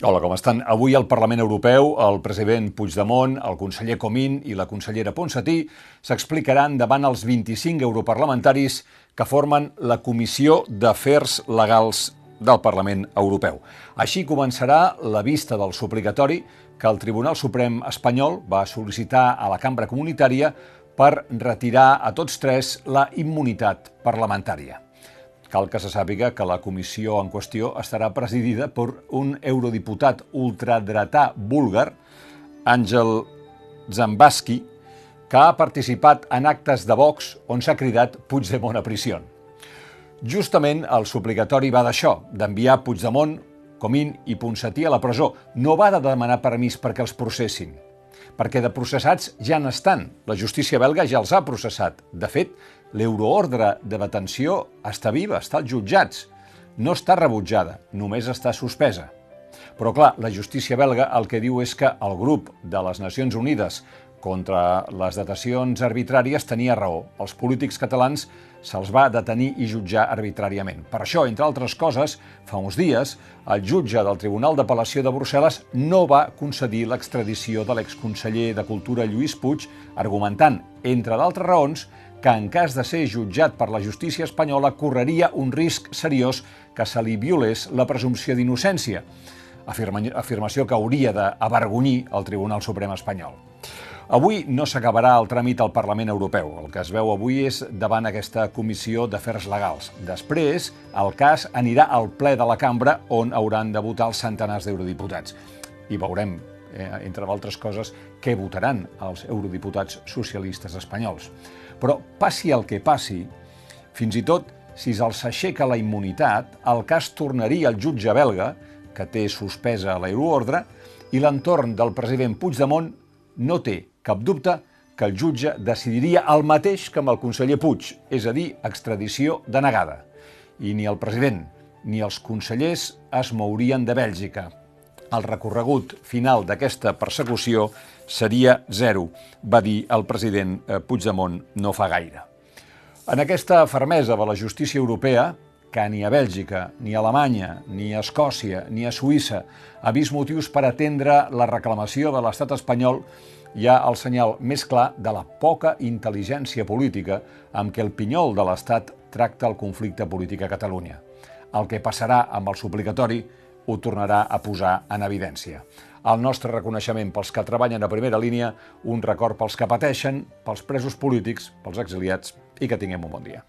Hola, com estan? Avui al Parlament Europeu el president Puigdemont, el conseller Comín i la consellera Ponsatí s'explicaran davant els 25 europarlamentaris que formen la Comissió d'Afers Legals del Parlament Europeu. Així començarà la vista del suplicatori que el Tribunal Suprem espanyol va sol·licitar a la cambra comunitària per retirar a tots tres la immunitat parlamentària. Cal que se sàpiga que la comissió en qüestió estarà presidida per un eurodiputat ultradretà búlgar, Àngel Zambaski, que ha participat en actes de Vox on s'ha cridat Puigdemont a prisió. Justament el suplicatori va d'això, d'enviar Puigdemont, Comín i Ponsatí a la presó. No va de demanar permís perquè els processin perquè de processats ja n'estan. La justícia belga ja els ha processat. De fet, l'euroordre de detenció està viva, està als jutjats. No està rebutjada, només està suspesa. Però clar, la justícia belga el que diu és que el grup de les Nacions Unides contra les datacions arbitràries tenia raó. Els polítics catalans se'ls va detenir i jutjar arbitràriament. Per això, entre altres coses, fa uns dies, el jutge del Tribunal d'Apel·lació de Brussel·les no va concedir l'extradició de l'exconseller de Cultura Lluís Puig, argumentant, entre d'altres raons, que en cas de ser jutjat per la justícia espanyola correria un risc seriós que se li violés la presumpció d'innocència, afirmació que hauria d'avergonyir el Tribunal Suprem espanyol. Avui no s'acabarà el tràmit al Parlament Europeu. El que es veu avui és davant aquesta Comissió d'Afers Legals. Després, el cas anirà al ple de la cambra on hauran de votar els centenars d'eurodiputats. I veurem, eh, entre d'altres coses, què votaran els eurodiputats socialistes espanyols. Però passi el que passi, fins i tot si se'ls aixeca la immunitat, el cas tornaria al jutge belga, que té suspesa l'euroordre, i l'entorn del president Puigdemont no té cap dubte que el jutge decidiria el mateix que amb el conseller Puig, és a dir, extradició denegada. I ni el president ni els consellers es mourien de Bèlgica. El recorregut final d'aquesta persecució seria zero, va dir el president eh, Puigdemont no fa gaire. En aquesta fermesa de la justícia europea, que ni a Bèlgica, ni a Alemanya, ni a Escòcia, ni a Suïssa ha vist motius per atendre la reclamació de l'estat espanyol, hi ha el senyal més clar de la poca intel·ligència política amb què el pinyol de l'Estat tracta el conflicte polític a Catalunya. El que passarà amb el suplicatori ho tornarà a posar en evidència. El nostre reconeixement pels que treballen a primera línia, un record pels que pateixen, pels presos polítics, pels exiliats i que tinguem un bon dia.